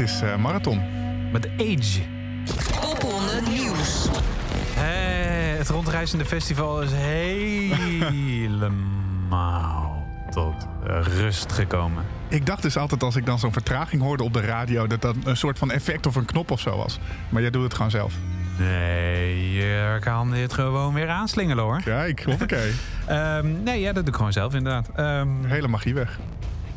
Is uh, Marathon. Met Age. Popronde nieuws. Hey, het rondreizende festival is helemaal tot rust gekomen. Ik dacht dus altijd als ik dan zo'n vertraging hoorde op de radio... dat dat een soort van effect of een knop of zo was. Maar jij doet het gewoon zelf. Nee, je kan dit gewoon weer aanslingelen hoor. Kijk, hoppakee. um, nee, ja, dat doe ik gewoon zelf inderdaad. Um, Hele magie weg.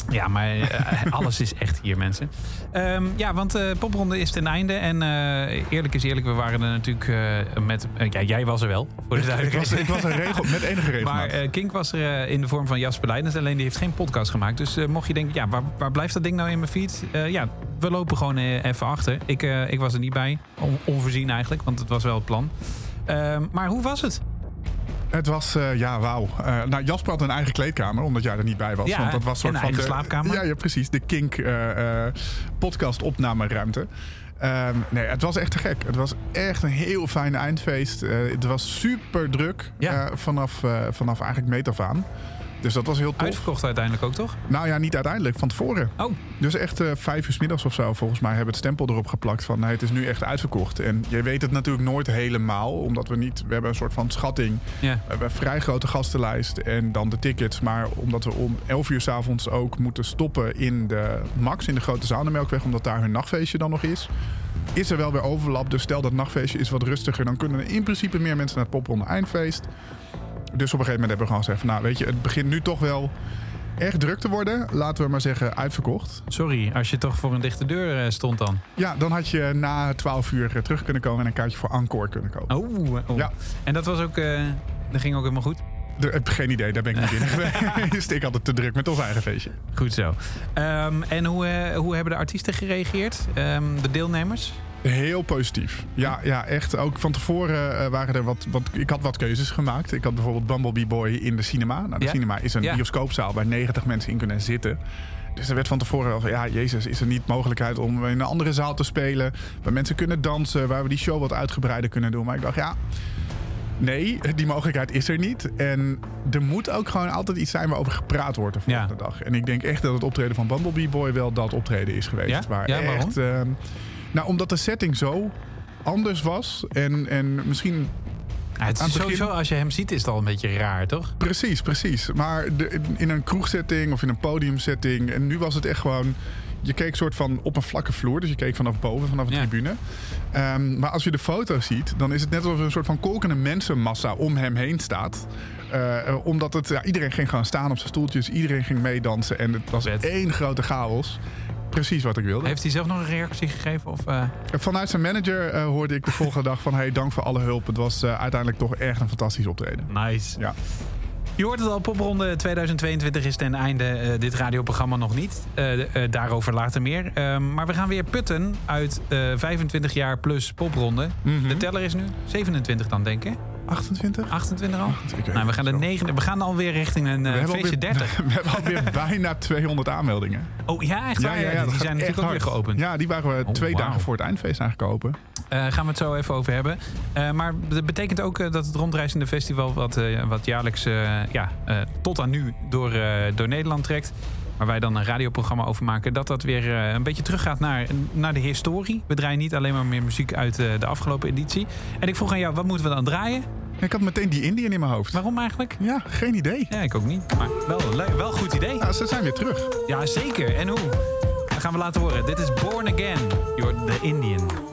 Ja, maar uh, alles is echt hier, mensen. Um, ja, want de uh, popronde is ten einde. En uh, eerlijk is eerlijk, we waren er natuurlijk met... ja, jij was er wel, voor de duidelijkheid. Ik was, ik was er regel, met enige regelmaat. Maar Kink was er in de vorm van Jasper Leidens. Alleen die heeft geen podcast gemaakt. Dus mocht je denken, ja, waar, waar, blijft dat ding nou in mijn feed? ja, we lopen gewoon even achter. Ik, ik was er niet bij. On, onvoorzien eigenlijk, want het was wel het plan. maar hoe was het? Het was, uh, ja, wauw. Uh, nou, Jasper had een eigen kleedkamer, omdat jij er niet bij was. Ja, want dat was soort een van eigen de, slaapkamer. Ja, ja, precies. De Kink uh, podcast opnameruimte. Um, nee, het was echt te gek. Het was echt een heel fijn eindfeest. het was super druk ja. vanaf, vanaf eigenlijk meet af aan. Dus dat was heel tof. Uitverkocht uiteindelijk ook, toch? Nou ja, niet uiteindelijk, van tevoren. Oh. Dus echt uh, vijf uur s middags of zo, volgens mij, hebben het stempel erop geplakt van... Nee, het is nu echt uitverkocht. En je weet het natuurlijk nooit helemaal, omdat we niet... We hebben een soort van schatting. We hebben een vrij grote gastenlijst en dan de tickets. Maar omdat we om 11 uur s'avonds ook moeten stoppen in de Max, in de grote zaal de Melkweg... omdat daar hun nachtfeestje dan nog is is er wel weer overlap. Dus stel dat nachtfeestje is wat rustiger... dan kunnen er in principe meer mensen naar het popronde eindfeest. Dus op een gegeven moment hebben we gewoon gezegd: Nou, weet je, het begint nu toch wel echt druk te worden. Laten we maar zeggen, uitverkocht. Sorry, als je toch voor een dichte deur stond dan? Ja, dan had je na 12 uur terug kunnen komen en een kaartje voor Encore kunnen kopen. Oh, oh. Ja. En dat was ook, uh, dat ging ook helemaal goed? De, heb geen idee, daar ben ik niet binnen geweest. ik had het te druk met ons eigen feestje. Goed zo. Um, en hoe, uh, hoe hebben de artiesten gereageerd? Um, de deelnemers? Heel positief. Ja, ja, echt. Ook van tevoren uh, waren er wat, wat... Ik had wat keuzes gemaakt. Ik had bijvoorbeeld Bumblebee Boy in de cinema. Nou, de ja. cinema is een Ja. bioscoopzaal waar 90 mensen in kunnen zitten. Dus er werd van tevoren al van... Ja, jezus, is er niet mogelijkheid om in een andere zaal te spelen... waar mensen kunnen dansen, waar we die show wat uitgebreider kunnen doen. Maar ik dacht, ja... Nee, die mogelijkheid is er niet. En er moet ook gewoon altijd iets zijn waarover gepraat wordt de volgende Ja. dag. En ik denk echt dat het optreden van Bumblebee Boy wel dat optreden is geweest. Ja? Waar Ja, echt, ehm, nou, omdat de setting zo anders was. En, en misschien Ja, het is het begin- sowieso, als je hem ziet, is het al een beetje raar, toch? Precies, precies. Maar de, in een kroegsetting of in een podiumsetting. En nu was het echt gewoon. Je keek soort van op een vlakke vloer. Dus je keek vanaf boven, vanaf de Ja. tribune. Ehm, maar als je de foto ziet, dan is het net alsof er een soort van kolkende mensenmassa om hem heen staat. Eh, omdat het, ja, iedereen ging gewoon staan op zijn stoeltjes. Iedereen ging meedansen. En het was Vet. één grote chaos. Precies wat ik wilde. Heeft hij zelf nog een reactie gegeven? Of, eh, Vanuit zijn manager eh, hoorde ik de volgende dag van... hey, dank voor alle hulp. Het was eh, uiteindelijk toch echt een fantastisch optreden. Nice. Ja. Je hoort het al, popronde 2022 is ten einde. dit radioprogramma nog niet. Daarover later meer. Ehm, maar we gaan weer putten uit eh 25 jaar plus popronde. Mhm. De teller is nu 27 dan, denk ik. 28? 28 al? Nou, we gaan de zo. negende. We gaan alweer richting een eh, feestje alweer- 30. We hebben alweer bijna 200 aanmeldingen. Oh ja, echt waar? Ja, dat die zijn natuurlijk ook weer geopend. Ja, die waren we Oh, twee dagen voor het eindfeest eigenlijk open. Eh, gaan we het zo even over hebben. Eh, maar dat betekent ook dat het rondreizende festival... wat, wat jaarlijks ja, tot aan nu door, door Nederland trekt... waar wij dan een radioprogramma over maken... dat dat weer eh, een beetje teruggaat naar, naar de historie. We draaien niet alleen maar meer muziek uit eh, de afgelopen editie. En ik vroeg aan jou, wat moeten we dan draaien? Ik had meteen die Indian in mijn hoofd. Waarom eigenlijk? Ja, geen idee. Ja, ik ook niet. Maar wel, wel een goed idee. Nou, ze zijn weer terug. Ja, zeker. En hoe? Dat gaan we laten horen. Dit is Born Again. You're the Indian.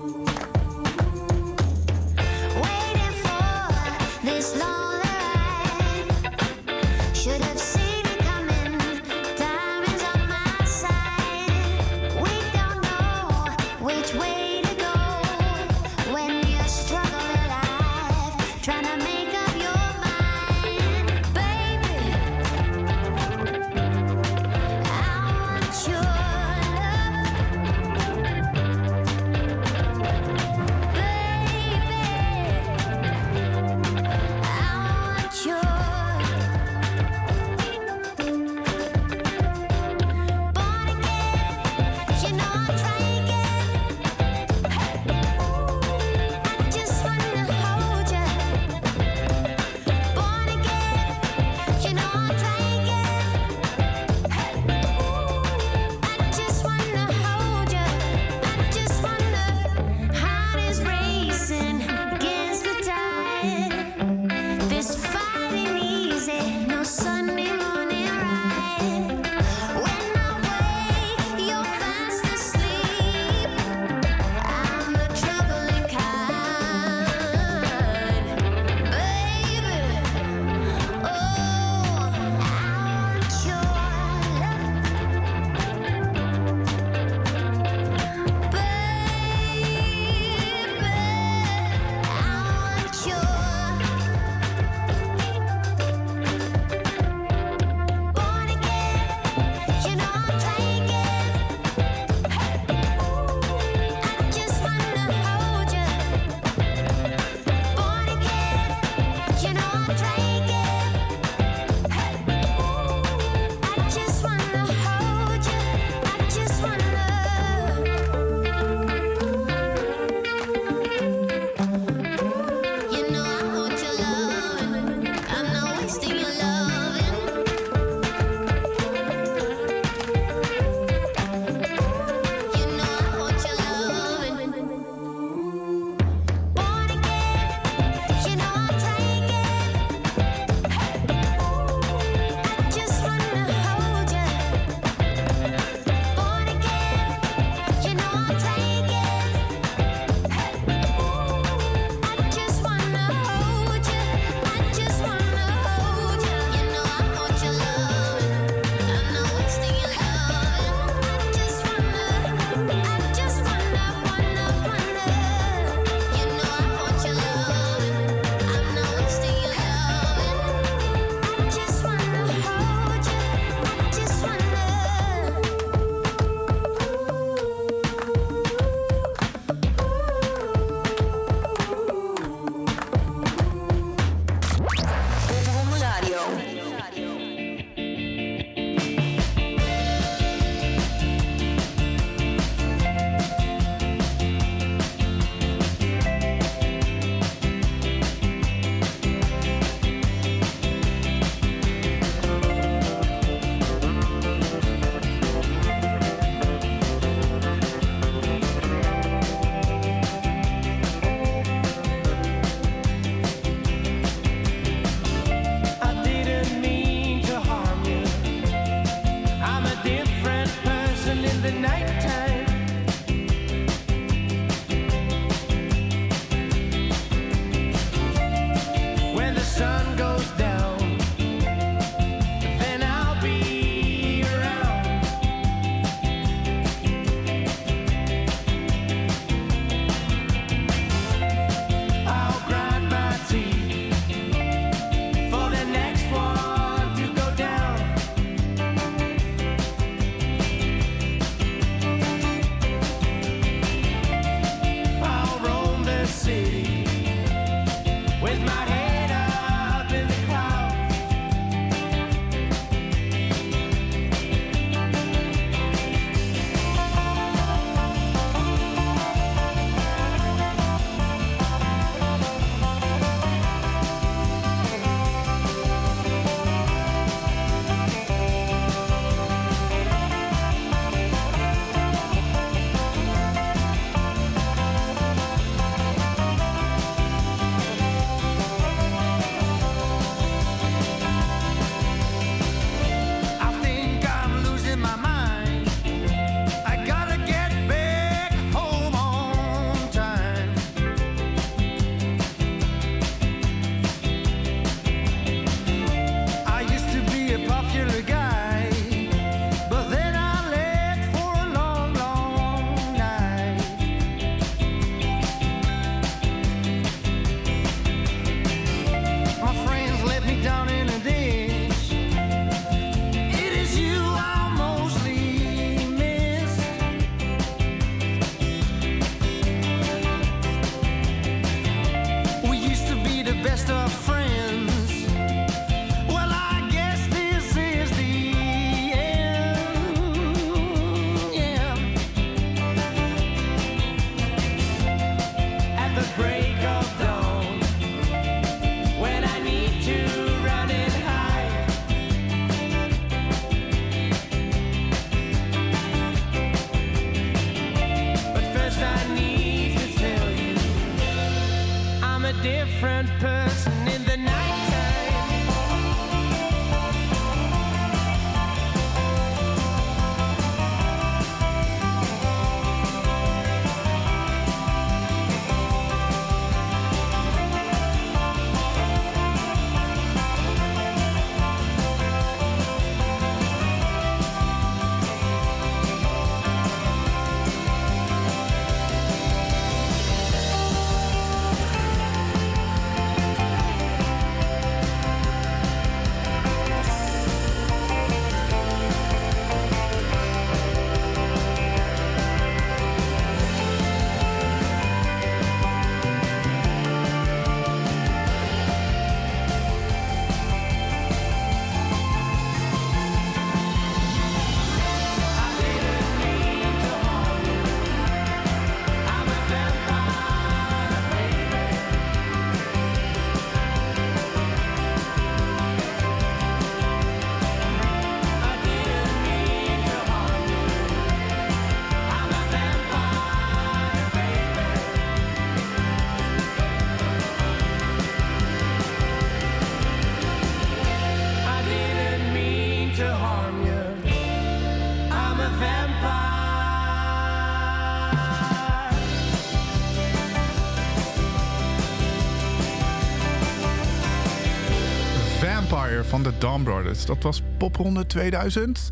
Van de Dawn Brothers. Dat was popronde 2000.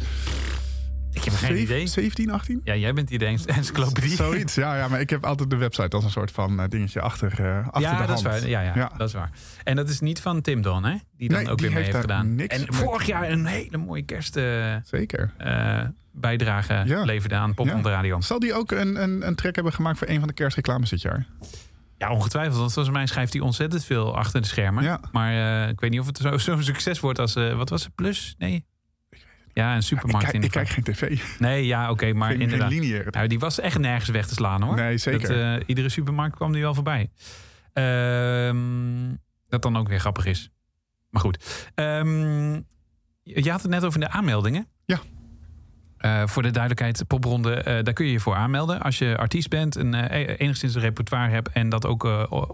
Ik heb geen idee. 17, 18? Ja, jij bent hier de encyclopedie. Zoiets, ja, ja, maar ik heb altijd de website als een soort van eh, dingetje achter, eh, achter ja, de dat is hand. waar. Ja, ja, Ja. dat is waar. En dat is niet van Tim Don, hè? Die dan Nee, ook die weer mee heeft gedaan. niks en vorig jaar een hele mooie kerstbijdrage Zeker. bijdrage Ja. leverde aan Pop Ja. Radio. Zal die ook een, een, een track hebben gemaakt voor een van de kerstreclames dit jaar? Ja, ongetwijfeld. Want volgens mij schrijft hij ontzettend veel achter de schermen. Ja. Maar eh, ik weet niet of het zo- zo'n succes wordt als... eh, wat was het? Plus? Nee? Ja, een Ik supermarkt kijk, ik kijk geval. geen tv. Nee, ja, oké. maar geen, inderdaad. Nou, die was echt nergens weg te slaan hoor. Nee, zeker. Dat, eh, iedere supermarkt kwam die wel voorbij. Ehm, dat dan ook weer grappig is. Maar goed. Ehm, je had het net over de aanmeldingen. Ja. Eh, voor de duidelijkheid, popronde, eh, daar kun je je voor aanmelden. Als je artiest bent en eh, enigszins een repertoire hebt en dat ook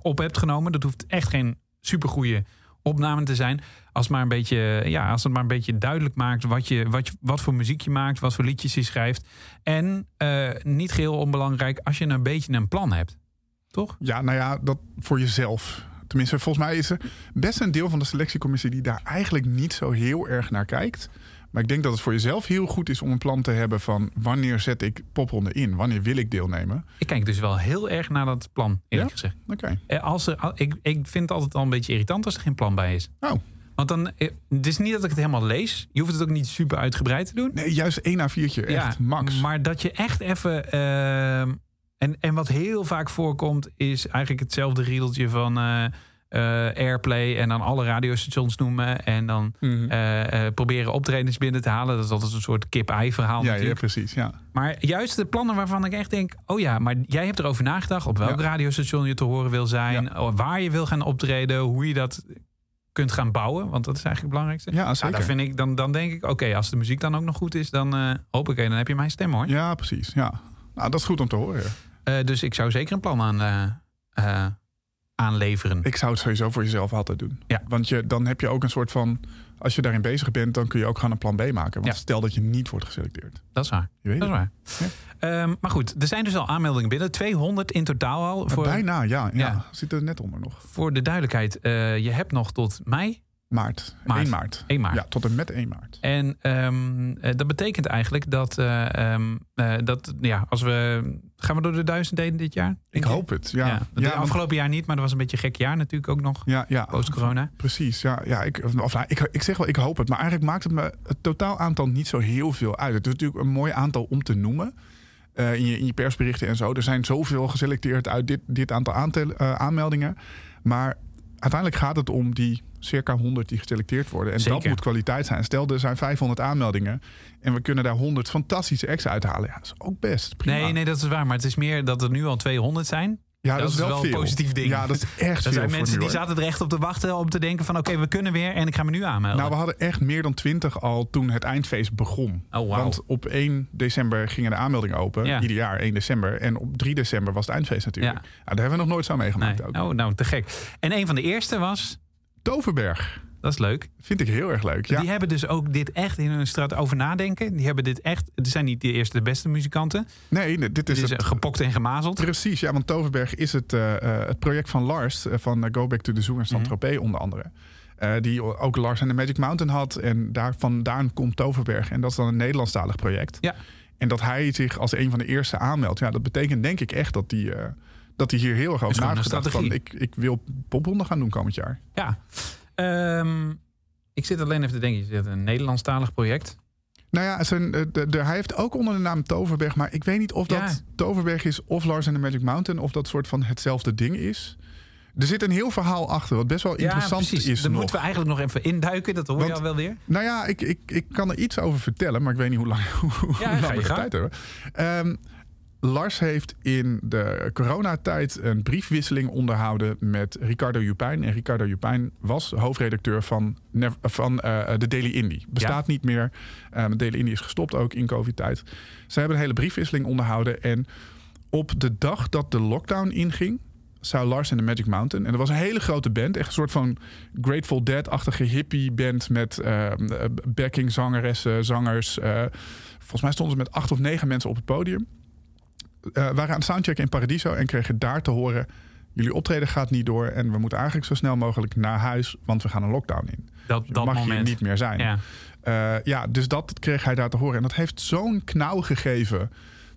op hebt genomen. Dat hoeft echt geen supergoeie opname te zijn. Als, maar een beetje, ja, als het maar een beetje duidelijk maakt wat, je, wat, wat voor muziek je maakt, wat voor liedjes je schrijft. En niet geheel onbelangrijk, als je een beetje een plan hebt. Toch? Ja, nou ja, dat voor jezelf. Tenminste, volgens mij is er best een deel van de selectiecommissie die daar eigenlijk niet zo heel erg naar kijkt. Maar ik denk dat het voor jezelf heel goed is om een plan te hebben van wanneer zet ik popronde in? Wanneer wil ik deelnemen? Ik kijk dus wel heel erg naar dat plan, eerlijk Ja? gezegd. Oké. Eh, Als er, ik, ik vind het altijd al een beetje irritant als er geen plan bij is. Oh, Want dan, eh, het is niet dat ik het helemaal lees. Je hoeft het ook niet super uitgebreid te doen. nee, juist één à viertje. Echt, max. Maar dat je echt even. ehm, en, en wat heel vaak voorkomt, is eigenlijk hetzelfde riedeltje van. eh, airplay en dan alle radiostations noemen. En dan Mhm. eh, eh, proberen optredens binnen te halen. Dat is altijd een soort kip-ei verhaal Ja, ja, precies. Ja. Maar juist de plannen waarvan ik echt denk... oh ja, maar jij hebt erover nagedacht... op welk Ja. radiostation je te horen wil zijn... waar je wil gaan optreden, hoe je dat kunt gaan bouwen. Want dat is eigenlijk het belangrijkste. Ja, Nou, zeker. daar vind ik, dan, dan denk ik, oké, als de muziek dan ook nog goed is... dan eh hoop ik, dan heb je mijn stem hoor. Ja, precies. Ja. Nou, dat is goed om te horen. Eh, dus ik zou zeker een plan aan, eh, eh, aanleveren. Ik zou het sowieso voor jezelf altijd doen. Ja. Want je, dan heb je ook een soort van... Als je daarin bezig bent, dan kun je ook gewoon een plan B maken. Want Ja. stel dat je niet wordt geselecteerd. Dat is waar. Je weet Dat is waar. Ehm, maar goed, er zijn dus al aanmeldingen binnen. 200 in totaal al. Voor, Bijna, ja. ja. Ja. Zit er net onder nog. voor de duidelijkheid, eh, je hebt nog tot mei. Maart. Maart. 1 maart. 1 maart. Ja, tot en met 1 maart. En ehm, eh, dat betekent eigenlijk dat, eh, ehm, eh, dat ja, als we. Gaan we door de duizend heen dit jaar? Ik hoop het. Ja, Ja, ja, het want- afgelopen jaar niet, maar dat was een beetje een gek jaar natuurlijk ook nog. ja, ja. Post-corona. Precies, ja. ja ik, of, nou, ik, ik zeg wel, ik hoop het. Maar eigenlijk maakt het me het totaal aantal niet zo heel veel uit. Het is natuurlijk een mooi aantal om te noemen. in, je, in je persberichten en zo. Er zijn zoveel geselecteerd uit dit, dit aantal aantel, aanmeldingen. Maar uiteindelijk gaat het om die circa 100 die geselecteerd worden. En dat moet kwaliteit zijn. Stel, er zijn 500 aanmeldingen. En we kunnen daar 100 fantastische acts uithalen. Ja, dat is ook best. Prima. Nee, nee, dat is waar. Maar het is meer dat er nu al 200 zijn. Ja, dat is wel een veel. positief ding. Ja, dat is echt Er veel zijn mensen die zaten er echt op te wachten om te denken van... oké, we kunnen weer en ik ga me nu aanmelden. Nou, we hadden echt meer dan 20 al toen het eindfeest begon. Oh, wauw. Want op 1 december gingen de aanmeldingen open. Ja. Ieder jaar 1 december. En op 3 december was het eindfeest natuurlijk. Ja. Ja. daar hebben we nog nooit zo meegemaakt. nee. Ook. Oh, nou, te gek. En een van de eerste was... Toverberg. Dat is leuk. Vind ik heel erg leuk. Ja. Die hebben dus ook dit echt in hun straat over nadenken. Die hebben dit echt... Het zijn niet de eerste de beste muzikanten. Nee, nee, dit is Dit is het. gepokt en gemazeld. Precies, ja, want Toverberg is het, eh, eh, het project van Lars eh, van Go Back to the Zoo en Saint-Tropez onder andere. Die ook Lars en de Magic Mountain had. En daar vandaan komt Toverberg. En dat is dan een Nederlandstalig project. Ja. En dat hij zich als een van de eerste aanmeldt. Ja, dat betekent denk ik echt dat hij, eh, dat hij hier heel erg over nagedacht van ik, ik wil popronde gaan doen komend jaar. Ja. Ehm, ik zit alleen even te denken. Je zit een Nederlandstalig project. Nou ja, zijn, eh, de, de- hij heeft ook onder de naam Toverberg. Maar ik weet niet of dat Ja. Toverberg is of Lars en de Magic Mountain. Of dat soort van hetzelfde ding is. Er zit een heel verhaal achter, wat best wel interessant is. Daar nog. moeten we eigenlijk nog even induiken. Dat hoor je al wel weer. Nou ja, ik, ik, ik kan er iets over vertellen, maar ik weet niet hoe lang, hoe Ja, lang we tijd hebben. Ehm, Lars heeft in de coronatijd een briefwisseling onderhouden met Ricardo Jupijn. En Ricardo Jupijn was hoofdredacteur van, van eh, de Daily Indie. Bestaat niet meer. Um, de Daily Indie is gestopt ook in covid-tijd. Ze hebben een hele briefwisseling onderhouden. En op de dag dat de lockdown inging, zou Lars en de Magic Mountain. En dat was een hele grote band. Echt een soort van Grateful Dead-achtige hippie band met eh, backing zangeressen, zangers. eh, volgens mij stonden ze met acht of negen mensen op het podium. Eh waren aan het soundchecken in Paradiso en kregen daar te horen... jullie optreden gaat niet door en we moeten eigenlijk zo snel mogelijk naar huis... want we gaan een lockdown in. Dat, Je dat mag moment. hier niet meer zijn. Ja. Eh, ja, dus dat kreeg hij daar te horen. En dat heeft zo'n knauw gegeven.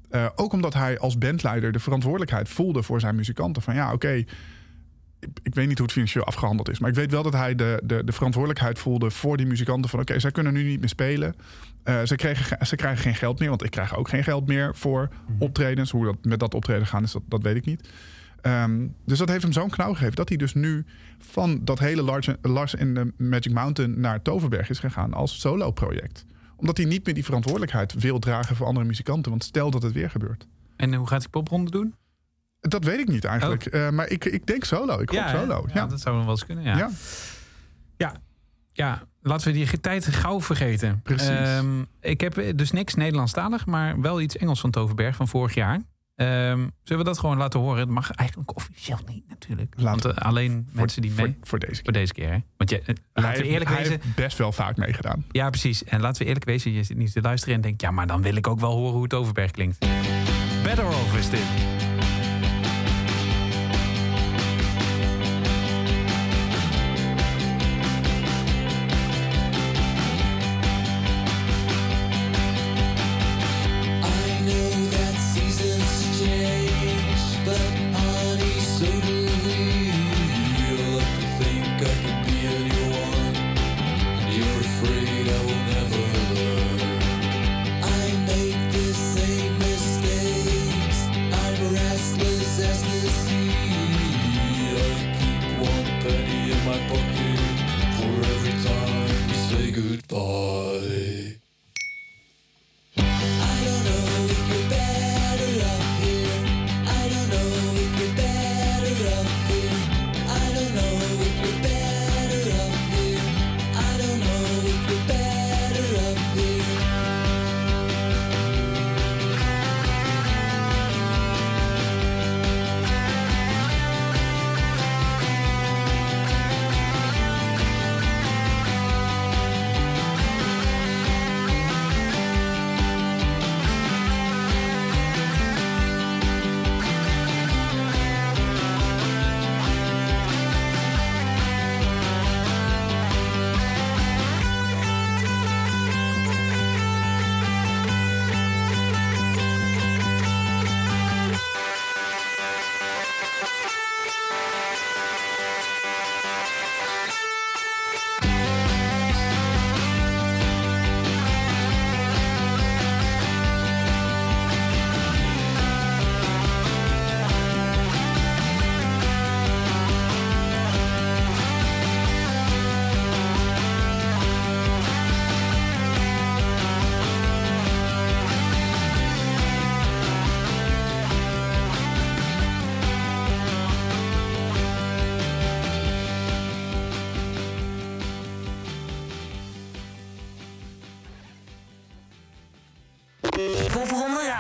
Eh, ook omdat hij als bandleider de verantwoordelijkheid voelde voor zijn muzikanten. Van ja, oké, ik, ik weet niet hoe het financieel afgehandeld is. Maar ik weet wel dat hij de, de, de verantwoordelijkheid voelde voor die muzikanten. Van oké, zij kunnen nu niet meer spelen. Eh, ze, kregen, ge- ze krijgen geen geld meer. Want ik krijg ook geen geld meer voor optredens. Hoe dat met dat optreden gaan is, dat, dat weet ik niet. Ehm, dus dat heeft hem zo'n knauw gegeven dat hij dus nu van dat hele Lars, Lars in de Magic Mountain naar Toverberg is gegaan als solo-project. Omdat hij niet meer die verantwoordelijkheid wil dragen voor andere muzikanten. Want stel dat het weer gebeurt. En hoe gaat die popronde doen? Dat weet ik niet eigenlijk. Eh, maar ik, ik denk solo. Ik hoop hè? solo. Ja, Ja. dat zou wel eens kunnen. Ja. Ja. Ja. ja. laten we die tijd gauw vergeten. Precies. Ehm, ik heb dus niks Nederlandstalig, maar wel iets Engels van Toverberg van vorig jaar. Ehm, zullen we dat gewoon laten horen? Het mag eigenlijk officieel niet natuurlijk. Laten Want eh, alleen mensen die mee... Voor, voor deze keer. Voor deze keer, hè? Want je, eh, laten we eerlijk wezen... heeft best wel vaak meegedaan. Ja, precies. En laten we eerlijk wezen, je zit niet te luisteren en denkt... ja, maar dan wil ik ook wel horen hoe het Overberg klinkt. Better Off is dit.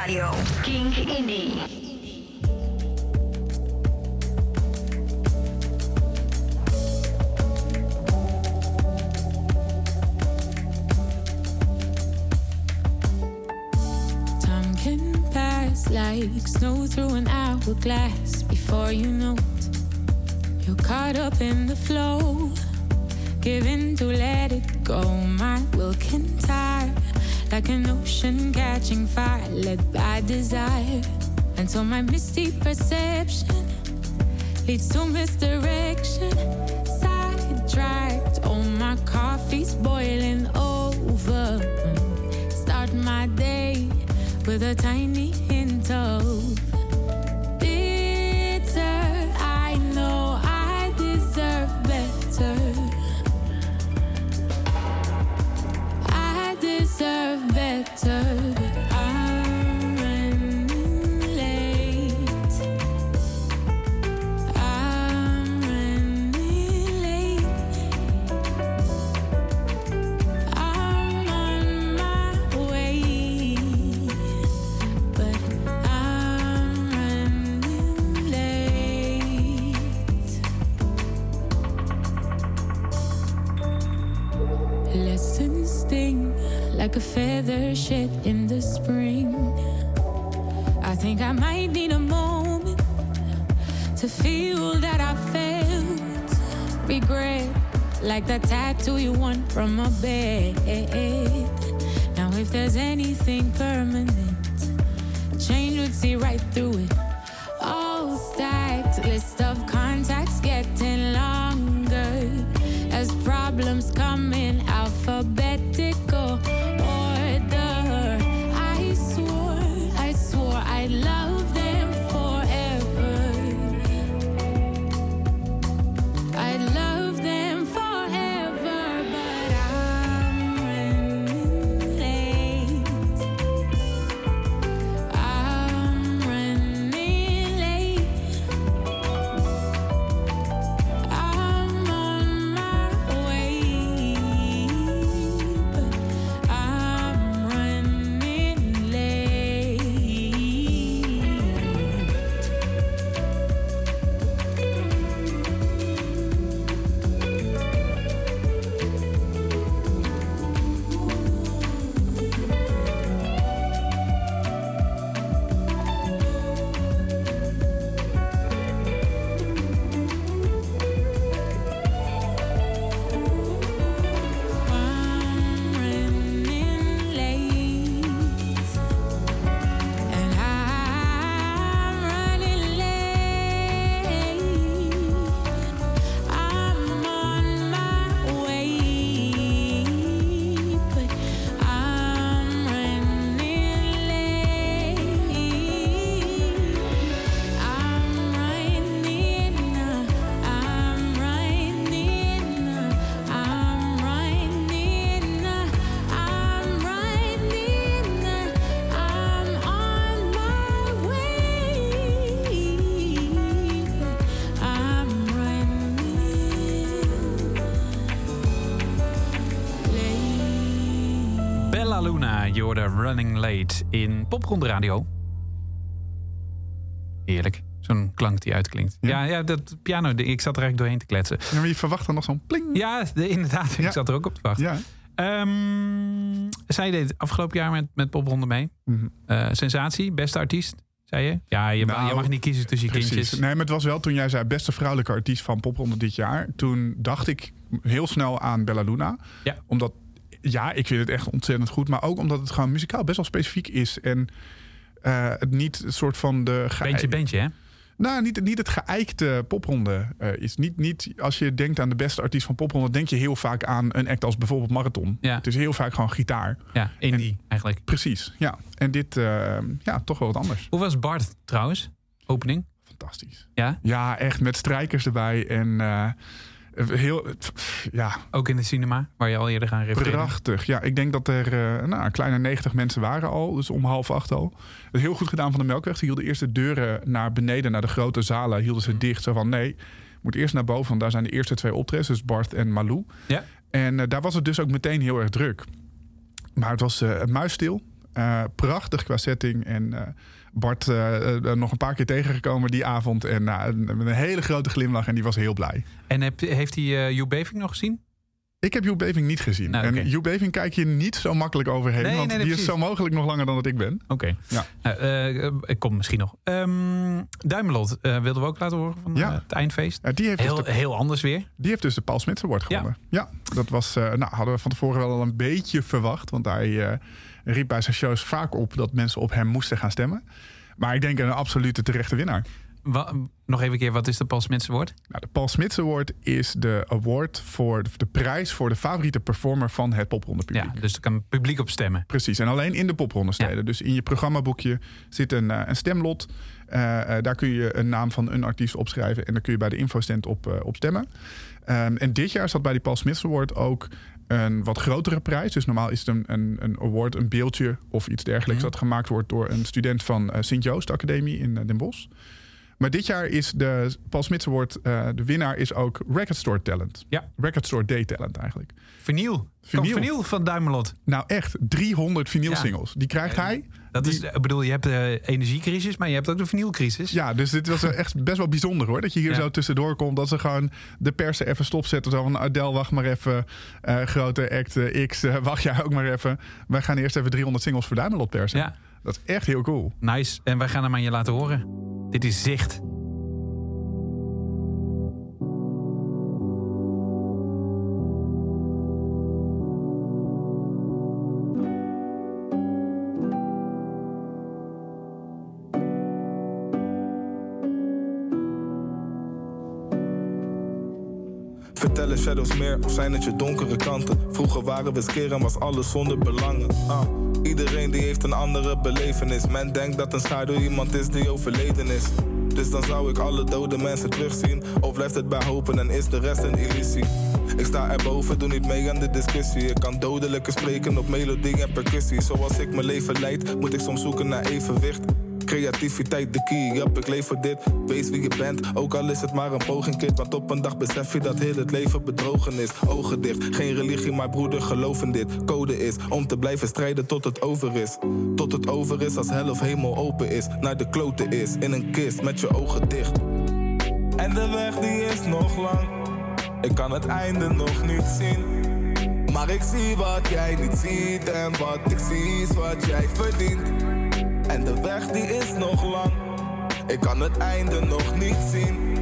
Radio. Kink Indie. Time can pass like snow through an hourglass before you know it. You're caught up in the flow, giving to let it go. My will can tire like an ocean catching fire, led by desire. Until my misty perception leads to misdirection. Sidetracked, oh, my coffee's boiling over. Start my day with a tiny hint of there's anything permanent, change would see right through it. All stacked, of Bella Luna, je hoorde Running Late in Popronde Radio. Heerlijk. Zo'n klank die uitklinkt. Ja, ja, dat piano, ik zat er eigenlijk doorheen te kletsen. Ja, maar je verwacht dan nog zo'n pling. Ja, de- inderdaad. Ja. Ik zat er ook op te wachten. Ja. Ehm, zij deed afgelopen jaar met, met Popronde mee. Mhm. Eh, sensatie, beste artiest, zei je? Ja, je, Nou, je mag niet kiezen tussen je Precies. kindjes. Nee, maar het was wel toen jij zei beste vrouwelijke artiest van Popronde dit jaar. Toen dacht ik heel snel aan Bella Luna. Ja. Omdat, ja, ik vind het echt ontzettend goed. Maar ook omdat het gewoon muzikaal best wel specifiek is. En eh, het niet een soort van de... Bandje, bandje, hè? Nou, niet, niet het geëikte popronde eh, is. Niet, niet als je denkt aan de beste artiest van popronde... denk je heel vaak aan een act als bijvoorbeeld Marathon. Ja. Het is heel vaak gewoon gitaar. Ja, indie eigenlijk. Precies, ja. En dit, eh, ja, toch wel wat anders. Hoe was Bart trouwens? Opening? Fantastisch. Ja? Ja, echt met strijkers erbij. En heel, ja, Ook in de cinema, waar je al eerder aan refereerde. prachtig. Ja, ik denk dat er eh, nou, een kleine 90 mensen waren al. Dus om half acht al. Is heel goed gedaan van de Melkweg. Ze hielden eerst de deuren naar beneden, naar de grote zalen, hielden ze dicht. Zo van, nee, moet eerst naar boven. Want daar zijn de eerste twee optredens, dus Bart en Malou. Ja. En eh, daar was het dus ook meteen heel erg druk. Maar het was eh muisstil. Eh, prachtig qua setting. En eh, Bart eh, eh, nog een paar keer tegengekomen die avond. En een- met een hele grote glimlach. En die was heel blij. En heb, heeft hij eh Hugh Beving nog gezien? Ik heb Hugh Beving niet gezien. Nou. En Hugh Beving kijk je niet zo makkelijk overheen. Nee, want nee, die is zo mogelijk nog langer dan dat ik ben. Oké. Ja. Nou, eh, ik kom misschien nog. Ehm Duimelot eh, wilden we ook laten horen van Ja. eh, het eindfeest. Ja, die, heeft dus Heel, de, heel anders weer. die heeft dus de Paul Smits Award gewonnen. Ja, dat was, eh, nou, hadden we van tevoren wel al een beetje verwacht. Want hij eh, riep bij zijn shows vaak op dat mensen op hem moesten gaan stemmen. Maar ik denk een absolute terechte winnaar. Nog even een keer, wat is de Paul Smits woord? Nou, de Paul Smits Award is de award voor de, de prijs voor de favoriete performer van het popronde publiek. Ja, dus er kan het publiek op stemmen. Precies, en alleen in de popronde steden. Ja. Dus in je programmaboekje zit een, eh, een stemlot. Eh, eh, daar kun je een naam van een artiest opschrijven. En dan kun je bij de infostand op, op stemmen. Ehm, en dit jaar zat bij die Paul Smits Award ook een wat grotere prijs. Dus normaal is het een, een, een award, een beeldje of iets dergelijks... Mhm. dat gemaakt wordt door een student van eh, Sint-Joost Academie in eh, Den Bosch. Maar dit jaar is de Paul Smits Award, eh, de winnaar is ook Record Store Talent. Ja. Record Store Day Talent eigenlijk. Vinyl. Vinyl. Vinyl. Van Duimelot. Nou echt, 300 vinyl Ja. singles. Die krijgt hij. Dat Die- is, ik bedoel, je hebt de energiecrisis, maar je hebt ook de vinylcrisis. Ja, dus dit was echt best wel bijzonder hoor. Dat je hier Ja. zo tussendoor komt. Dat ze gewoon de persen even stopzetten. Zo van Adele, wacht maar even. Eh, grote act eh, X, eh, wacht jij ook maar even. Wij gaan eerst even 300 singles voor Duimelot persen. Ja. Dat is echt heel cool. Nice. En wij gaan hem aan je laten horen. Dit is Zicht. Of zijn het je donkere kanten? Vroeger waren we skeer en was alles zonder belangen. Ah, iedereen die heeft een andere belevenis. Men denkt dat een schaduw iemand is die overleden is. Dus dan zou ik alle dode mensen terugzien. Of blijft het bij hopen en is de rest een illusie? Ik sta erboven, doe niet mee aan de discussie. Ik kan dodelijke spreken op melodie en percussie. Zoals ik mijn leven leid, moet ik soms zoeken naar evenwicht. Creativiteit de key, yup, ik leef voor dit. Wees wie je bent, ook al is het maar een poging, kid. Want op een dag besef je dat heel het leven bedrogen is. Ogen dicht, geen religie, maar broeder, geloof in dit. Code is om te blijven strijden tot het over is. Tot het over is als hel of hemel open is. Naar de kloten is, in een kist met je ogen dicht. En de weg die is nog lang, ik kan het einde nog niet zien. Maar ik zie wat jij niet ziet en wat ik zie is wat jij verdient. En de weg die is nog lang. Ik kan het einde nog niet zien.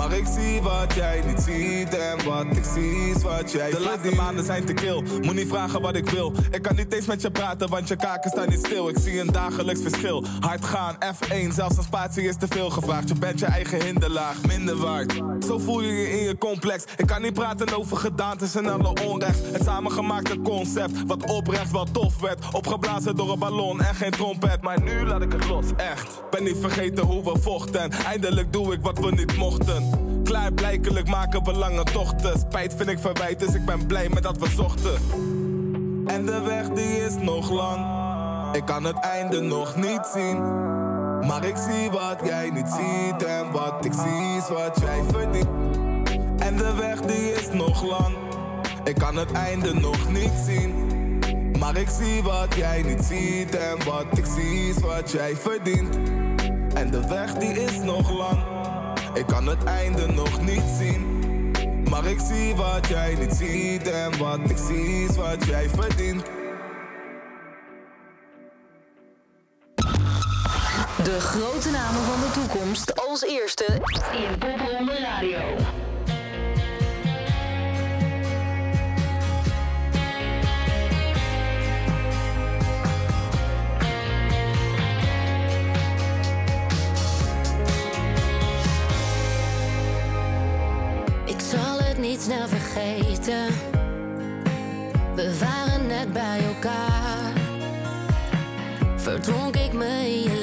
Maar ik zie wat jij niet ziet en wat ik zie is wat jij De laatste maanden zijn te kil, moet niet vragen wat ik wil. Ik kan niet eens met je praten, want je kaken staan niet stil. Ik zie een dagelijks verschil, hard gaan, F1 Zelfs een spatie is te veel gevraagd. Je bent je eigen hinderlaag, minder waard. Zo voel je je in je complex. Ik kan niet praten over gedaantes en alle onrecht. Het samengemaakte concept, wat oprecht wel tof werd. Opgeblazen door een ballon en geen trompet. Maar nu laat ik het los, echt. Ben niet vergeten hoe we vochten. Eindelijk doe ik wat we niet mochten Klaarblijkelijk maken we lange tochten. Spijt vind ik verwijt, dus ik ben blij met dat we zochten. En de weg die is nog lang. Ik kan het einde nog niet zien. Maar ik zie wat jij niet ziet. En wat ik zie is wat jij verdient. En de weg die is nog lang. Ik kan het einde nog niet zien. Maar ik zie wat jij niet ziet en wat ik zie is wat jij verdient. En de weg die is nog lang, ik kan het einde nog niet zien. Maar ik zie wat jij niet ziet en wat ik zie is wat jij verdient. De grote namen van de toekomst als eerste in Popronde Radio. Niet snel vergeten. We waren net bij elkaar. Verdronk ik me in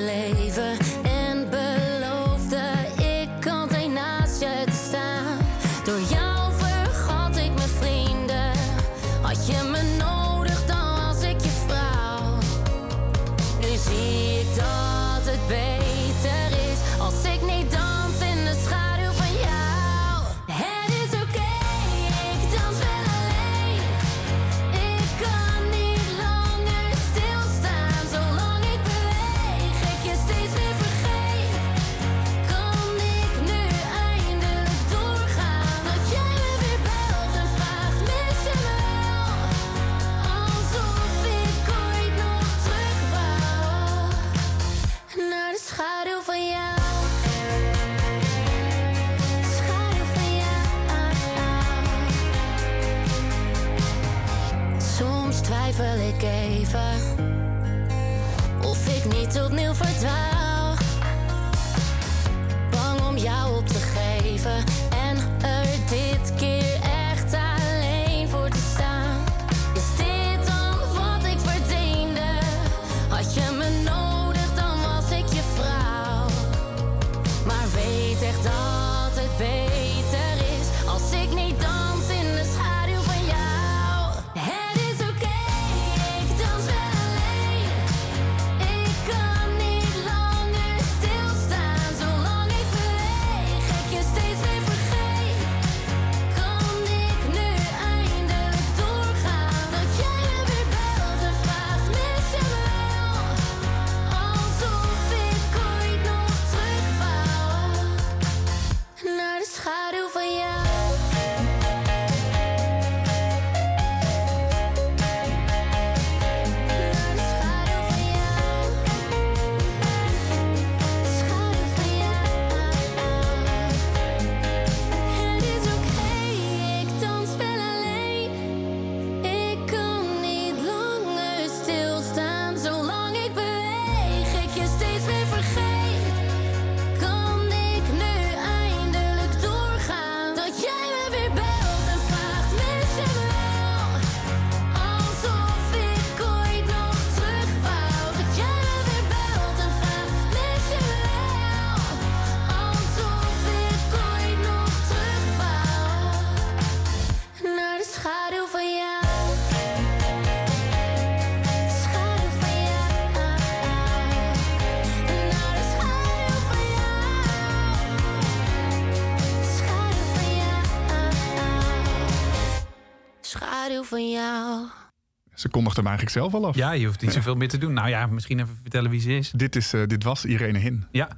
Ze kondigde hem eigenlijk zelf al af. Ja, je hoeft niet zoveel meer te doen. Nou ja, misschien even vertellen wie ze is. Dit, is, eh, dit was Irene Hin. Ja.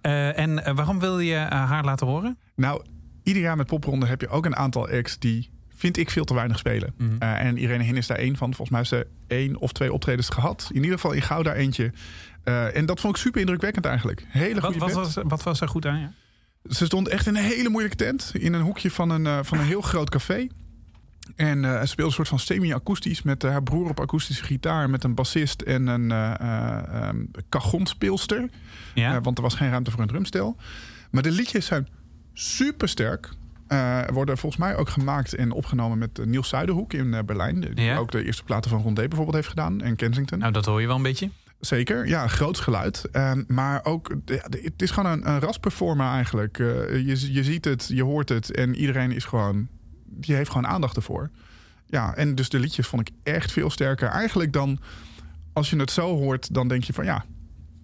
Eh, en eh, waarom wil je haar laten horen? Nou, ieder jaar met popronde heb je ook een aantal acts die, vind ik, veel te weinig spelen. Mhm. En Irene Hin is daar één van. Volgens mij heeft ze één of twee optredens gehad. In ieder geval in Gouda eentje. En dat vond ik super indrukwekkend eigenlijk. Hele goede wat, was, wat was er goed aan? Ja? Ze stond echt in een hele moeilijke tent. In een hoekje van een, van een heel groot café. En eh, ze speelde een soort van semi-akoestisch met eh, haar broer op akoestische gitaar. Met een bassist en een eh eh. Ja? Eh, want er was geen ruimte voor een drumstel. Maar de liedjes zijn super sterk. worden volgens mij ook gemaakt en opgenomen met eh, Niels Zuiderhoek in eh, Berlijn. Die Ja. ook de eerste platen van Rondé bijvoorbeeld heeft gedaan. En Kensington. Nou, dat hoor je wel een beetje. Zeker, ja, groots geluid. Ehm, maar ook, ja, het is gewoon een, een rasperformer eigenlijk. Eh, je, je ziet het, je hoort het en iedereen is gewoon, die heeft gewoon aandacht ervoor. Ja, en dus de liedjes vond ik echt veel sterker. Eigenlijk dan, als je het zo hoort, dan denk je van ja,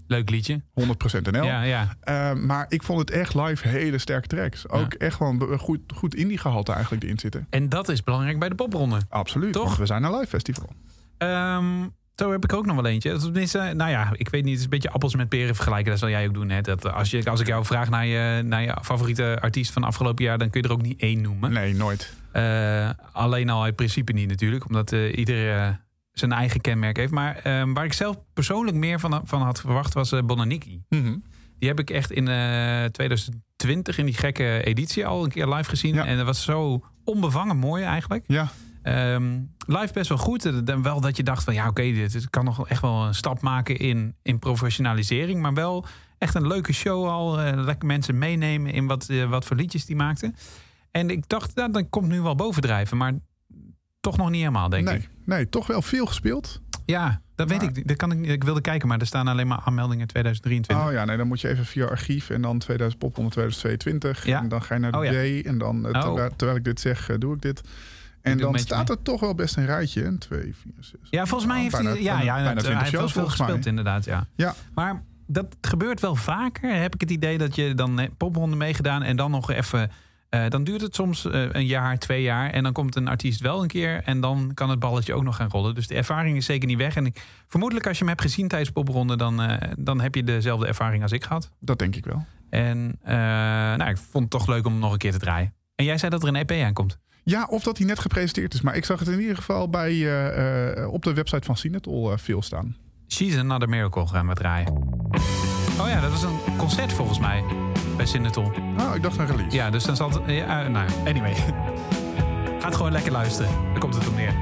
Leuk liedje. 100% NL. Ja, ja. Ehm, maar ik vond het echt live hele sterke tracks. Ook echt gewoon goed, goed indie gehalte eigenlijk erin zitten. En dat is belangrijk bij de popronde. Absoluut, Toch? want we zijn een live festival. Ehm, zo heb ik ook nog wel eentje. Tenminste, nou ja, ik weet niet. Het is een beetje appels met peren vergelijken. Dat zal jij ook doen. Hè? Dat als, je, als ik jou vraag naar je, naar je favoriete artiest van afgelopen jaar... dan kun je er ook niet één noemen. Nee, nooit. Eh, alleen al uit principe niet natuurlijk. Omdat eh ieder eh, zijn eigen kenmerk heeft. Maar ehm, waar ik zelf persoonlijk meer van, van had verwacht... was Bonaniki. Mhm. Die heb ik echt in eh 2020 in die gekke editie al een keer live gezien. Ja. En dat was zo onbevangen mooi eigenlijk. Ja, Ehm, live best wel goed. Dan Wel dat je dacht van ja, oké, dit dit kan nog echt wel een stap maken in, in professionalisering. Maar wel echt een leuke show al. lekker mensen meenemen in wat, wat voor liedjes die maakten. En ik dacht, nou, dat komt nu wel bovendrijven. Maar toch nog niet helemaal, denk nee, ik. nee, toch wel veel gespeeld. Ja, dat weet ik. Dat kan ik, ik wilde kijken, maar er staan alleen maar aanmeldingen 2023. Oh ja, nee, dan moet je even via archief en dan 2000 pop 2022. Ja. En dan ga je naar de Oh ja. D en dan, eh, Oh. terwijl, terwijl ik dit zeg, eh, doe ik dit. En dan staat mee. er toch wel best een rijtje. Een, twee, vier, zes. Ja, volgens mij Oh, heeft bijna- hij... Ja, ja, bijna het- 20 hij heeft wel veel mij. gespeeld inderdaad, ja. Ja, Maar dat gebeurt wel vaker. Heb ik het idee dat je dan popronde meegedaan en dan nog even. Eh, dan duurt het soms eh, een jaar, twee jaar. En dan komt een artiest wel een keer. En dan kan het balletje ook nog gaan rollen. Dus de ervaring is zeker niet weg. En ik, vermoedelijk als je hem hebt gezien tijdens popronde. Dan, eh, dan heb je dezelfde ervaring als ik gehad. dat denk ik wel. En nou, ik vond het toch leuk om hem nog een keer te draaien. En jij zei dat er een EP aankomt. Ja, of dat hij net gepresenteerd is. Maar ik zag het in ieder geval bij, op de website van Sinatol veel staan. She's Another Miracle gaan we draaien. Oh ja, dat was een concert volgens mij. Bij Sinatol. Oh, ik dacht een release. Ja, dus dan zal het... Ja, nou, anyway. Gaat gewoon lekker luisteren. Daar komt het op neer.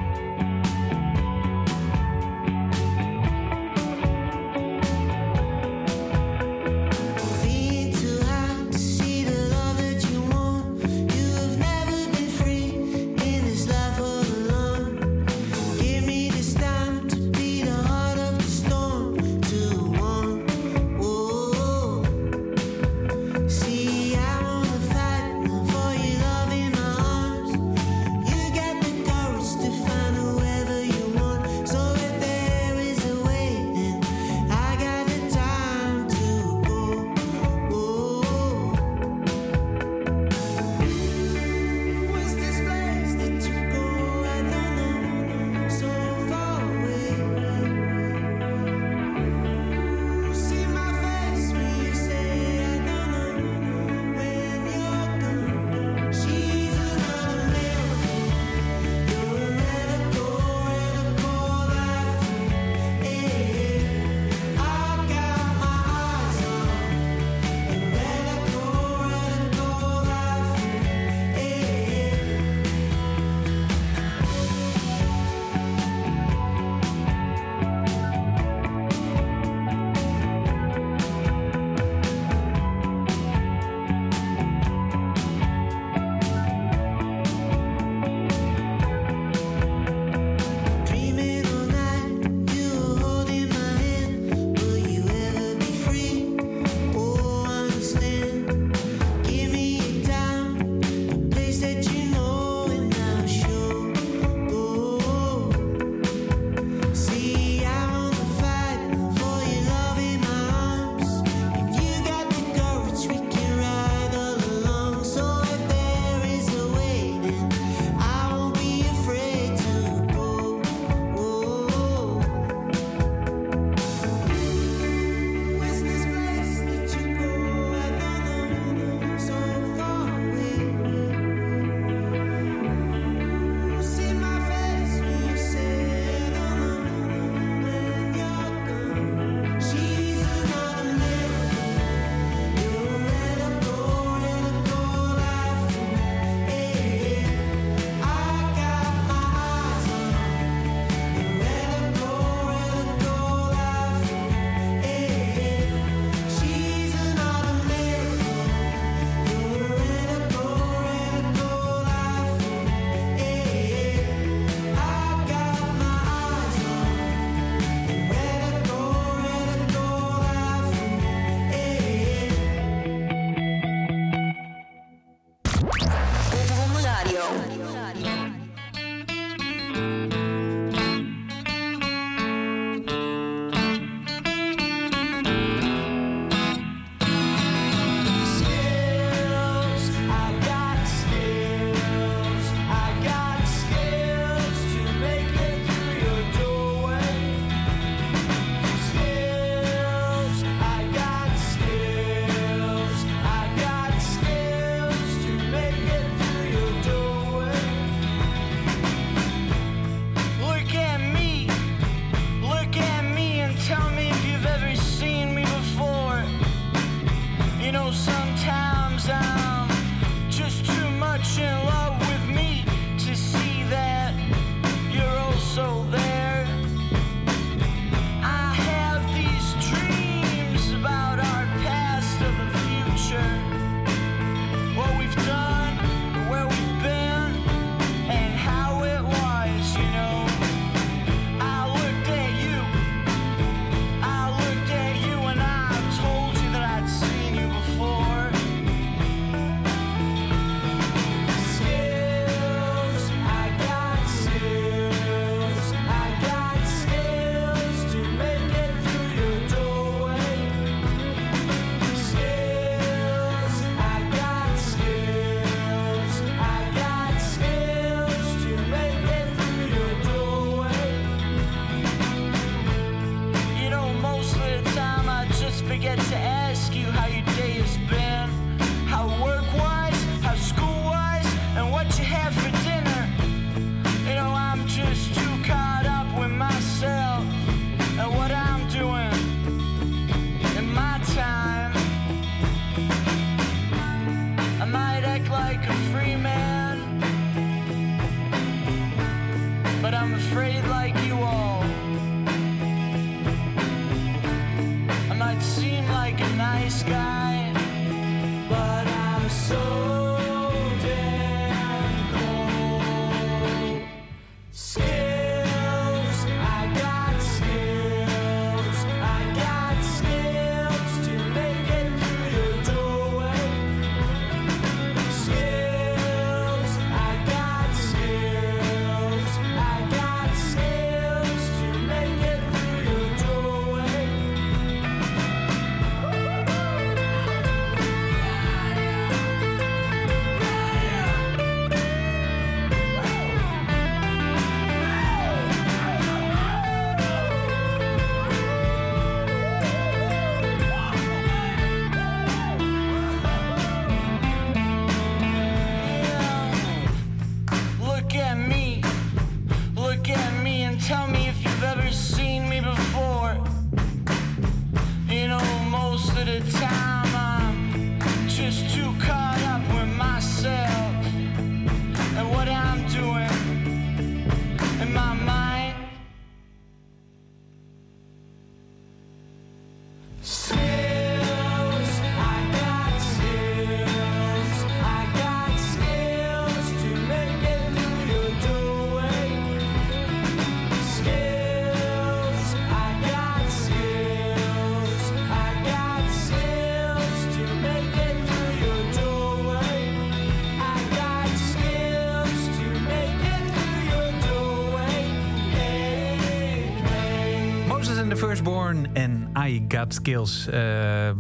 I Got Skills. Eh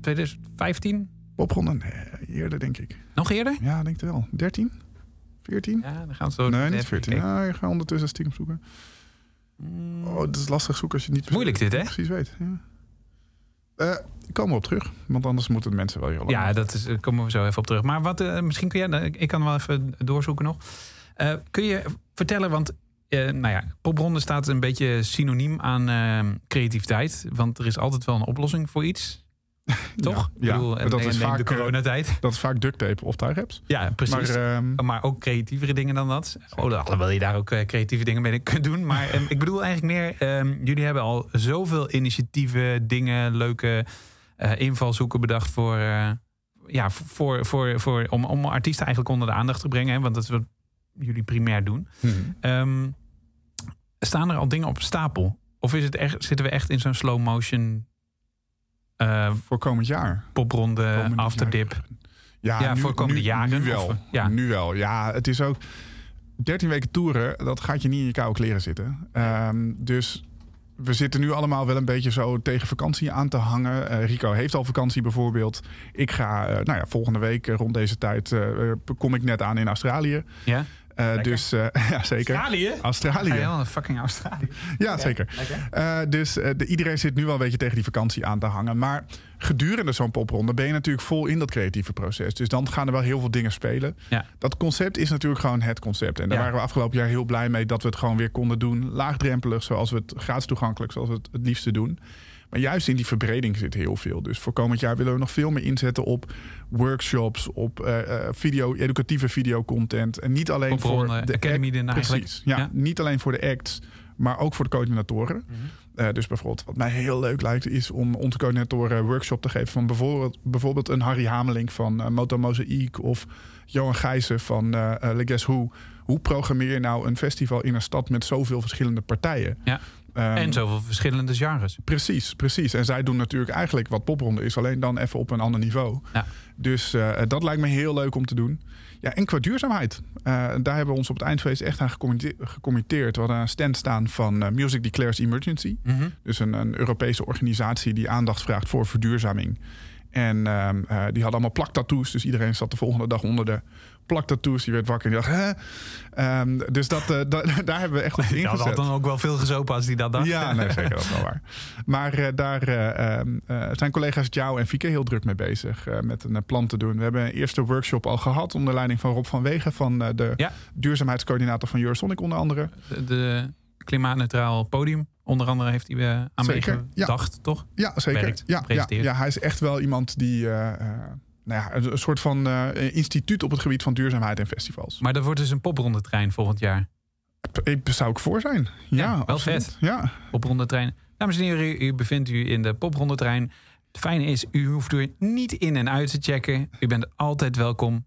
2015? Popronde? Nee, eerder denk ik. Nog eerder? Ja, denk het wel. 13? 14? Ja, dan gaan we zo nee, niet even 14. kijken. Nou, je gaat ondertussen stiekem zoeken. Oh, het is lastig zoeken als je niet Moeilijk dit, hè? precies weet. Ja. Eh, ik kom erop terug, want anders moeten de mensen wel heel lang. Ja, dat is, daar komen we zo even op terug. Maar wat, eh, misschien kun jij, ik kan wel even doorzoeken nog. Eh, kun je vertellen, want eh, nou ja, popronde staat een beetje synoniem aan eh, creativiteit. Want er is altijd wel een oplossing voor iets. Toch? Ja, Ik bedoel, en- dat is en vaak, de eh, coronatijd. Dat is vaak duct tape of tuigraps. Ja, precies. Maar, Maar, ehm, ook creatievere dingen dan dat. Oh, alhoewel je daar ook eh, creatieve dingen mee kunt doen. Maar ehm, ik bedoel eigenlijk meer... ehm, jullie hebben al zoveel initiatieven, dingen, leuke eh, invalshoeken bedacht voor... eh, ja, voor, voor, voor, om, om artiesten eigenlijk onder de aandacht te brengen. Hè, want dat is wat jullie primair doen. mhm. Ehm, staan er al dingen op stapel? Of is het echt, zitten we echt in zo'n slow motion eh, voor komend jaar. popronde, Komende afterdip? jaren. Ja, Ja, nu, voor komende nu, jaren, Nu wel. of- ja. Nu wel. Ja, het is ook... 13 weken toeren, dat gaat je niet in je koude kleren zitten. Ehm, dus we zitten nu allemaal wel een beetje zo tegen vakantie aan te hangen. Eh, Rico heeft al vakantie bijvoorbeeld. Ik ga, eh, nou ja, volgende week rond deze tijd kom ik net aan in Australië. Ja? Eh, dus eh, ja, zeker. Australië? Australië. Naar fucking Australië? Ja, zeker. Eh, dus eh, de, iedereen zit nu wel een beetje tegen die vakantie aan te hangen. Maar gedurende zo'n popronde ben je natuurlijk vol in dat creatieve proces. Dus dan gaan er wel heel veel dingen spelen. Ja. Dat concept is natuurlijk gewoon het concept. En daar Ja. waren we afgelopen jaar heel blij mee dat we het gewoon weer konden doen. Laagdrempelig, zoals we het gratis toegankelijk, zoals we het het liefste doen. Maar juist in die verbreding zit heel veel. Dus voor komend jaar willen we nog veel meer inzetten op workshops, op eh, eh, video, educatieve videocontent. En niet alleen voor de Academy act- daarna eigenlijk. Precies. Ja, Ja. niet alleen voor de acts, maar ook voor de coördinatoren. Mhm. Eh, dus bijvoorbeeld, wat mij heel leuk lijkt, is om onze coördinatoren een workshop te geven van bijvoorbeeld, bijvoorbeeld een Harry Hameling van uh, Moto Mozaïek of Johan Gijzen van eh eh, Le Guess Who. Hoe programmeer je nou een festival in een stad met zoveel verschillende partijen? Ja. Ehm, en zoveel verschillende genres. Precies, precies. En zij doen natuurlijk eigenlijk wat popronde is, alleen dan even op een ander niveau. Ja. Dus eh, dat lijkt me heel leuk om te doen. Ja, en qua duurzaamheid. eh, daar hebben we ons op het eindfeest echt aan gecommitte- gecommitteerd. We hadden een stand staan van eh, Music Declares Emergency. Mhm. Dus een, een Europese organisatie die aandacht vraagt voor verduurzaming. En ehm, eh, die hadden allemaal plaktattoos. Dus iedereen zat de volgende dag onder de plaktattoos. Die werd wakker en die dacht, hè? Ehm, dus dat, eh, da- daar hebben we echt op Die had ingezet. dan ook wel veel gezopen als die dat dacht. Ja, nee, zeker, dat is wel waar. Maar eh, daar eh, ehm, eh, zijn collega's Jou en Fieke heel druk mee bezig met een plan te doen. We hebben een eerste workshop al gehad onder leiding van Rob van Wegen van de Ja. duurzaamheidscoördinator van Eurosonic onder andere. De, de klimaatneutraal podium, onder andere, heeft hij aan Zeker, meegedacht, toch? Ja, zeker. Werkt, ja, ja, ja, hij is echt wel iemand die nou ja, een, een soort van eh, instituut op het gebied van duurzaamheid en festivals. Maar dat wordt dus een poprondetrein volgend jaar. Ik zou ik voor zijn. Ja, Ja, wel absoluut. vet. Ja, Poprondetrein. Dames en heren, u, u bevindt u in de poprondetrein. Het fijne is, u hoeft er niet in en uit te checken. U bent altijd welkom,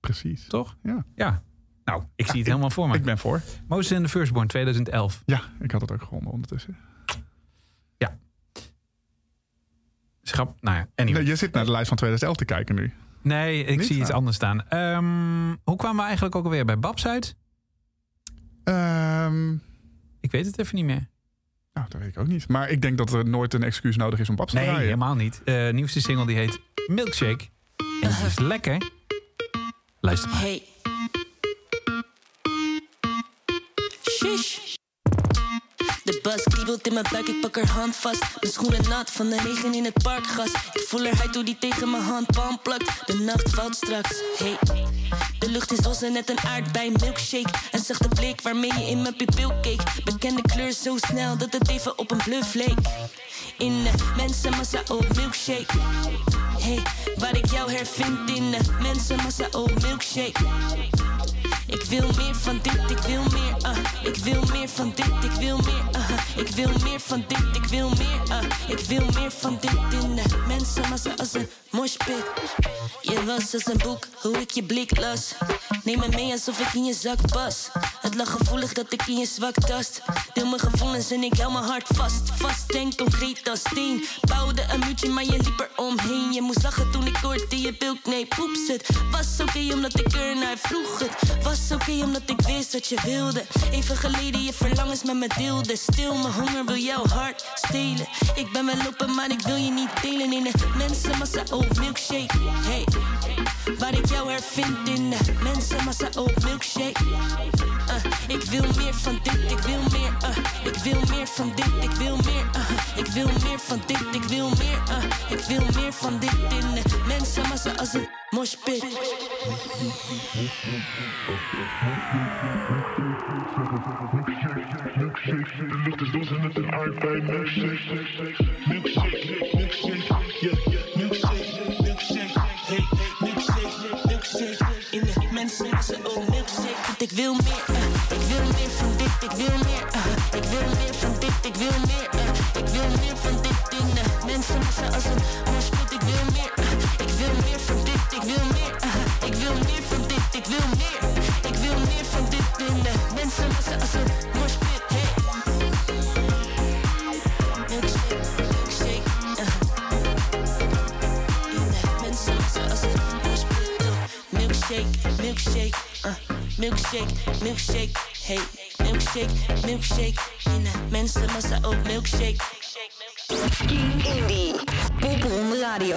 precies. toch? Ja. Ja. Nou, ik zie het helemaal voor me. Ik ben voor. Moses in the Firstborn 2011. Ja, ik had het ook gewonnen ondertussen. Schrap, nou ja, anyway. Nee, je zit naar de lijst van 2011 te kijken nu. Nee, ik Niet? zie iets Ah. anders staan. Ehm, hoe kwamen we eigenlijk ook alweer bij Babs uit? Ehm, Ik weet het even niet meer. nou, dat weet ik ook niet. Maar ik denk dat er nooit een excuus nodig is om Babs te Nee, draaien. helemaal niet. Eh nieuwste single die heet Milkshake. En die is lekker. Luister maar. Hey. Shish. De bas kriebelt in mijn buik, ik pak haar hand vast. Mijn schoenen nat van de regen in het parkgas. Ik voel haar huid hoe die tegen mijn handpalm plakt. De nacht valt straks, hey. De lucht is roze, net een aardbei, milkshake. En zachte blik waarmee je in mijn pupil keek. Bekende kleur zo snel dat het even op een bluff leek. In de mensenmassa, oh milkshake. Hey, waar ik jou hervind in de mensenmassa, oh milkshake. Ik wil meer van dit, ik wil meer, ah. Ik wil meer van dit, ik wil meer, ah. Ik wil meer van dit, ik wil meer, ah. Ik wil meer van dit in de mensenmassa als een moshpit. Je was als een boek, hoe ik je blik las. Neem me mee alsof ik in je zak pas. Het lag gevoelig dat ik in je zwak tast. Deel mijn gevoelens en ik hou mijn hart vast. Vast en concreet als steen. Bouwde een muurtje, maar je liep er omheen. Je moest lachen toen ik hoorde je bilk, nee poeps. Het was oké omdat ik er naar vroeg. Het was oké omdat ik wist wat je wilde. Even geleden je verlangens met me deelde. Stil, mijn honger wil jouw hart stelen. Ik ben wel open, maar ik wil je niet delen in de mensenmassa. Oh, milkshake. Hey, waar ik jou hervind in de mensenmassa. Oh, milkshake. Uh, ik wil meer van dit, ik wil meer. Uh, ik wil meer van dit, ik wil meer. Uh, ik wil meer van dit, ik wil meer. Uh, ik wil meer van dit in de mensenmassa als een milkshake. Want ik wil meer, uh, ik wil meer van dit, ik wil meer. Uh, ik wil meer van dit, ik wil meer. Uh, ik wil meer van dit in de als een ik wil meer. Uh, ik wil meer van dit, ik wil meer. Ik wil meer van dit in de mensenmassa als een. Hey. Milkshake, milkshake. In de als een moshpit. Milkshake, milkshake, uh. milkshake, milkshake, hey. Milkshake, milkshake, in de mensenmassa ook milkshake. Indie. Popron Radio.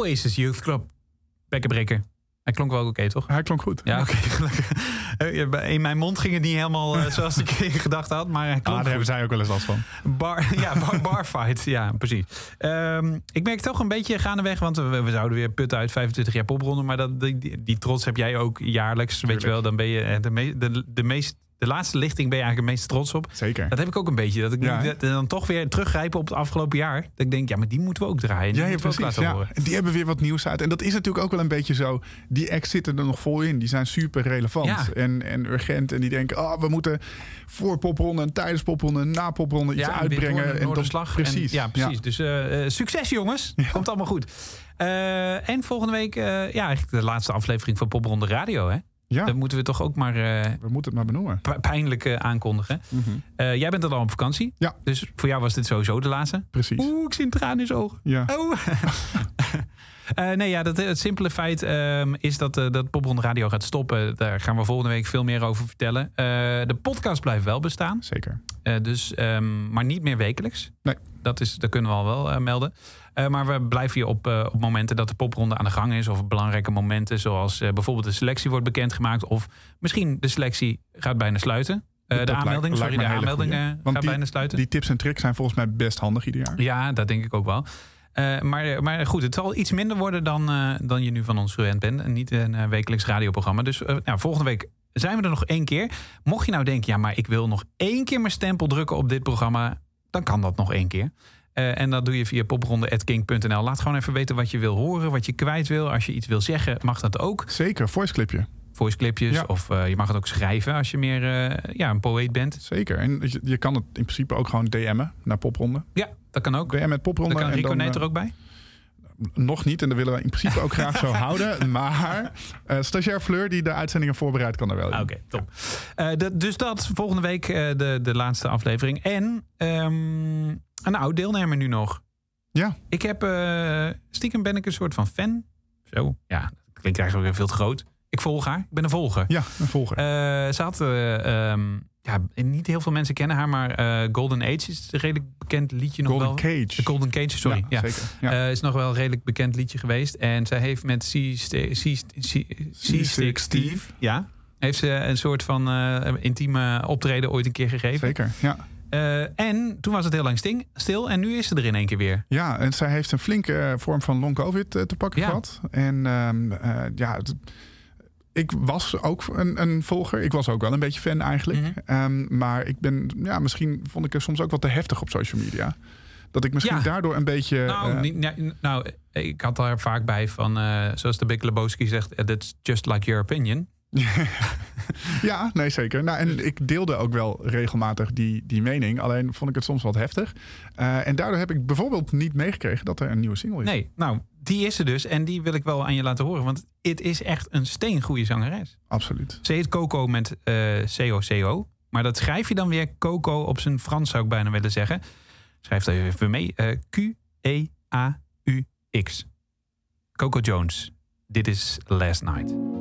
Oasis Youth Club. Bekkenbreker. Hij klonk wel oké, toch? Hij klonk goed. Ja, oké. gelukkig. Eh, In mijn mond ging het niet helemaal eh, zoals ik in gedachten had, maar hij Ah, klonk daar hebben goed. zij ook wel eens last van. Bar, ja, bar, barfight. Ja, precies. Ehm, ik merk toch een beetje gaandeweg, want we, we zouden weer putten uit 25 jaar popronden. Maar dat, die, trots heb jij ook jaarlijks. Weet je wel, dan ben je eh, de, me- de, de meest de laatste lichting ben je eigenlijk het meest trots op. Zeker. Dat heb ik ook een beetje. Dat ik Ja, nu dan toch weer teruggrijpen op het afgelopen jaar. Dat ik denk, ja, maar die moeten we ook draaien. Die Ja, precies. laten Ja. horen. En die hebben weer wat nieuws uit. En dat is natuurlijk ook wel een beetje zo. Die acts zitten er nog vol in. Die zijn super relevant en, en urgent. En die denken, oh, we moeten voor popronde en tijdens popronde en na popronde iets Ja, uitbrengen. en Noorderslag. dat, precies. En, ja, precies. Dus eh, eh, succes jongens. Komt allemaal goed. Eh, en volgende week, ja, eigenlijk de laatste aflevering van Popronde Radio. Hè? Ja, Dat moeten we toch ook maar eh, we moeten het maar benoemen. pijnlijk eh, aankondigen. Mhm. Eh, jij bent al op vakantie. Ja. Dus voor jou was dit sowieso de laatste. Precies. Oeh, ik zie een traan in zijn ogen. Ja. Oh. Nee, ja, dat, het simpele feit ehm, is dat, dat Radio gaat stoppen. Daar gaan we volgende week veel meer over vertellen. De podcast blijft wel bestaan. Zeker. Dus, ehm, maar niet meer wekelijks. Nee. Dat, is, dat kunnen we al wel melden. Eh, maar we blijven hier op, eh, op momenten dat de popronde aan de gang is. Of belangrijke momenten. Zoals eh, bijvoorbeeld de selectie wordt bekendgemaakt. Of misschien de selectie gaat bijna sluiten. Dat de aanmelding, lijkt sorry, me de aanmelding gaat die- bijna sluiten. Die tips en tricks zijn volgens mij best handig ieder jaar. Ja, dat denk ik ook wel. Maar, maar goed, het zal iets minder worden dan, dan je nu van ons gewend bent. En niet een wekelijks radioprogramma. Dus nou, volgende week zijn we er nog één keer. Mocht je nou denken, ja, maar ik wil nog één keer mijn stempel drukken op dit programma. Dan kan dat nog één keer. Eh, en dat doe je via popronde.king.nl. Laat gewoon even weten wat je wil horen, wat je kwijt wil. Als je iets wil zeggen, mag dat ook. Zeker, voice clipje. Voice clipjes. Ja. Of eh, je mag het ook schrijven als je meer eh, ja, een poëet bent. Zeker. En je, je kan het in principe ook gewoon DM'en naar popronde. Ja, dat kan ook. DM met popronde. Dan kan en Rico dan, eh, er ook bij. Nog niet, en dat willen we in principe ook graag zo houden. Maar eh stagiair Fleur, die de uitzendingen voorbereidt, kan er wel in. Ah, Oké, top. Eh, de- dus dat volgende week eh, de, de laatste aflevering. En ehm, een oud deelnemer nu nog. Ja. Ik heb stiekem ben ik een soort van fan. Zo, ja, dat klinkt eigenlijk weer veel te groot. Ik volg haar. Ik ben een volger. Ja, een volger. Ze had, eh, ehm, ja, niet heel veel mensen kennen haar, maar eh, Golden Age is een redelijk bekend liedje nog Golden wel. Cage. De Golden Cage, sorry. Ja, zeker. Ja. Eh, is nog wel een redelijk bekend liedje geweest. En zij heeft met C-Stick Steve, ja, heeft ze een soort van eh, intieme optreden ooit een keer gegeven. zeker, ja. Eh, en toen was het heel lang sting, stil en nu is ze er in één keer weer. Ja, en zij heeft een flinke vorm van long covid eh, te pakken Ja. gehad. En eh, ja, het- ik was ook een, een volger. Ik was ook wel een beetje fan eigenlijk. Mhm. Ehm, maar ik ben, ja, misschien vond ik er soms ook wat te heftig op social media. Dat ik misschien Ja. daardoor een beetje... Nou, eh, niet, nou, ik had daar vaak bij van, eh, zoals de Big Lebowski zegt, eh, that's just like your opinion. Ja, nee, zeker. Nou, en ik deelde ook wel regelmatig die, die mening. Alleen vond ik het soms wat heftig. Eh, en daardoor heb ik bijvoorbeeld niet meegekregen dat er een nieuwe single is. Nee, nou, die is er dus en die wil ik wel aan je laten horen, want het is echt een steengoede zangeres. Absoluut. Ze heet Coco met eh C-O-C-O. Maar dat schrijf je dan weer Coco op zijn Frans, zou ik bijna willen zeggen. Schrijf dat even mee. Eh, Q-E-A-U-X. Coco Jones. Dit is Last Night.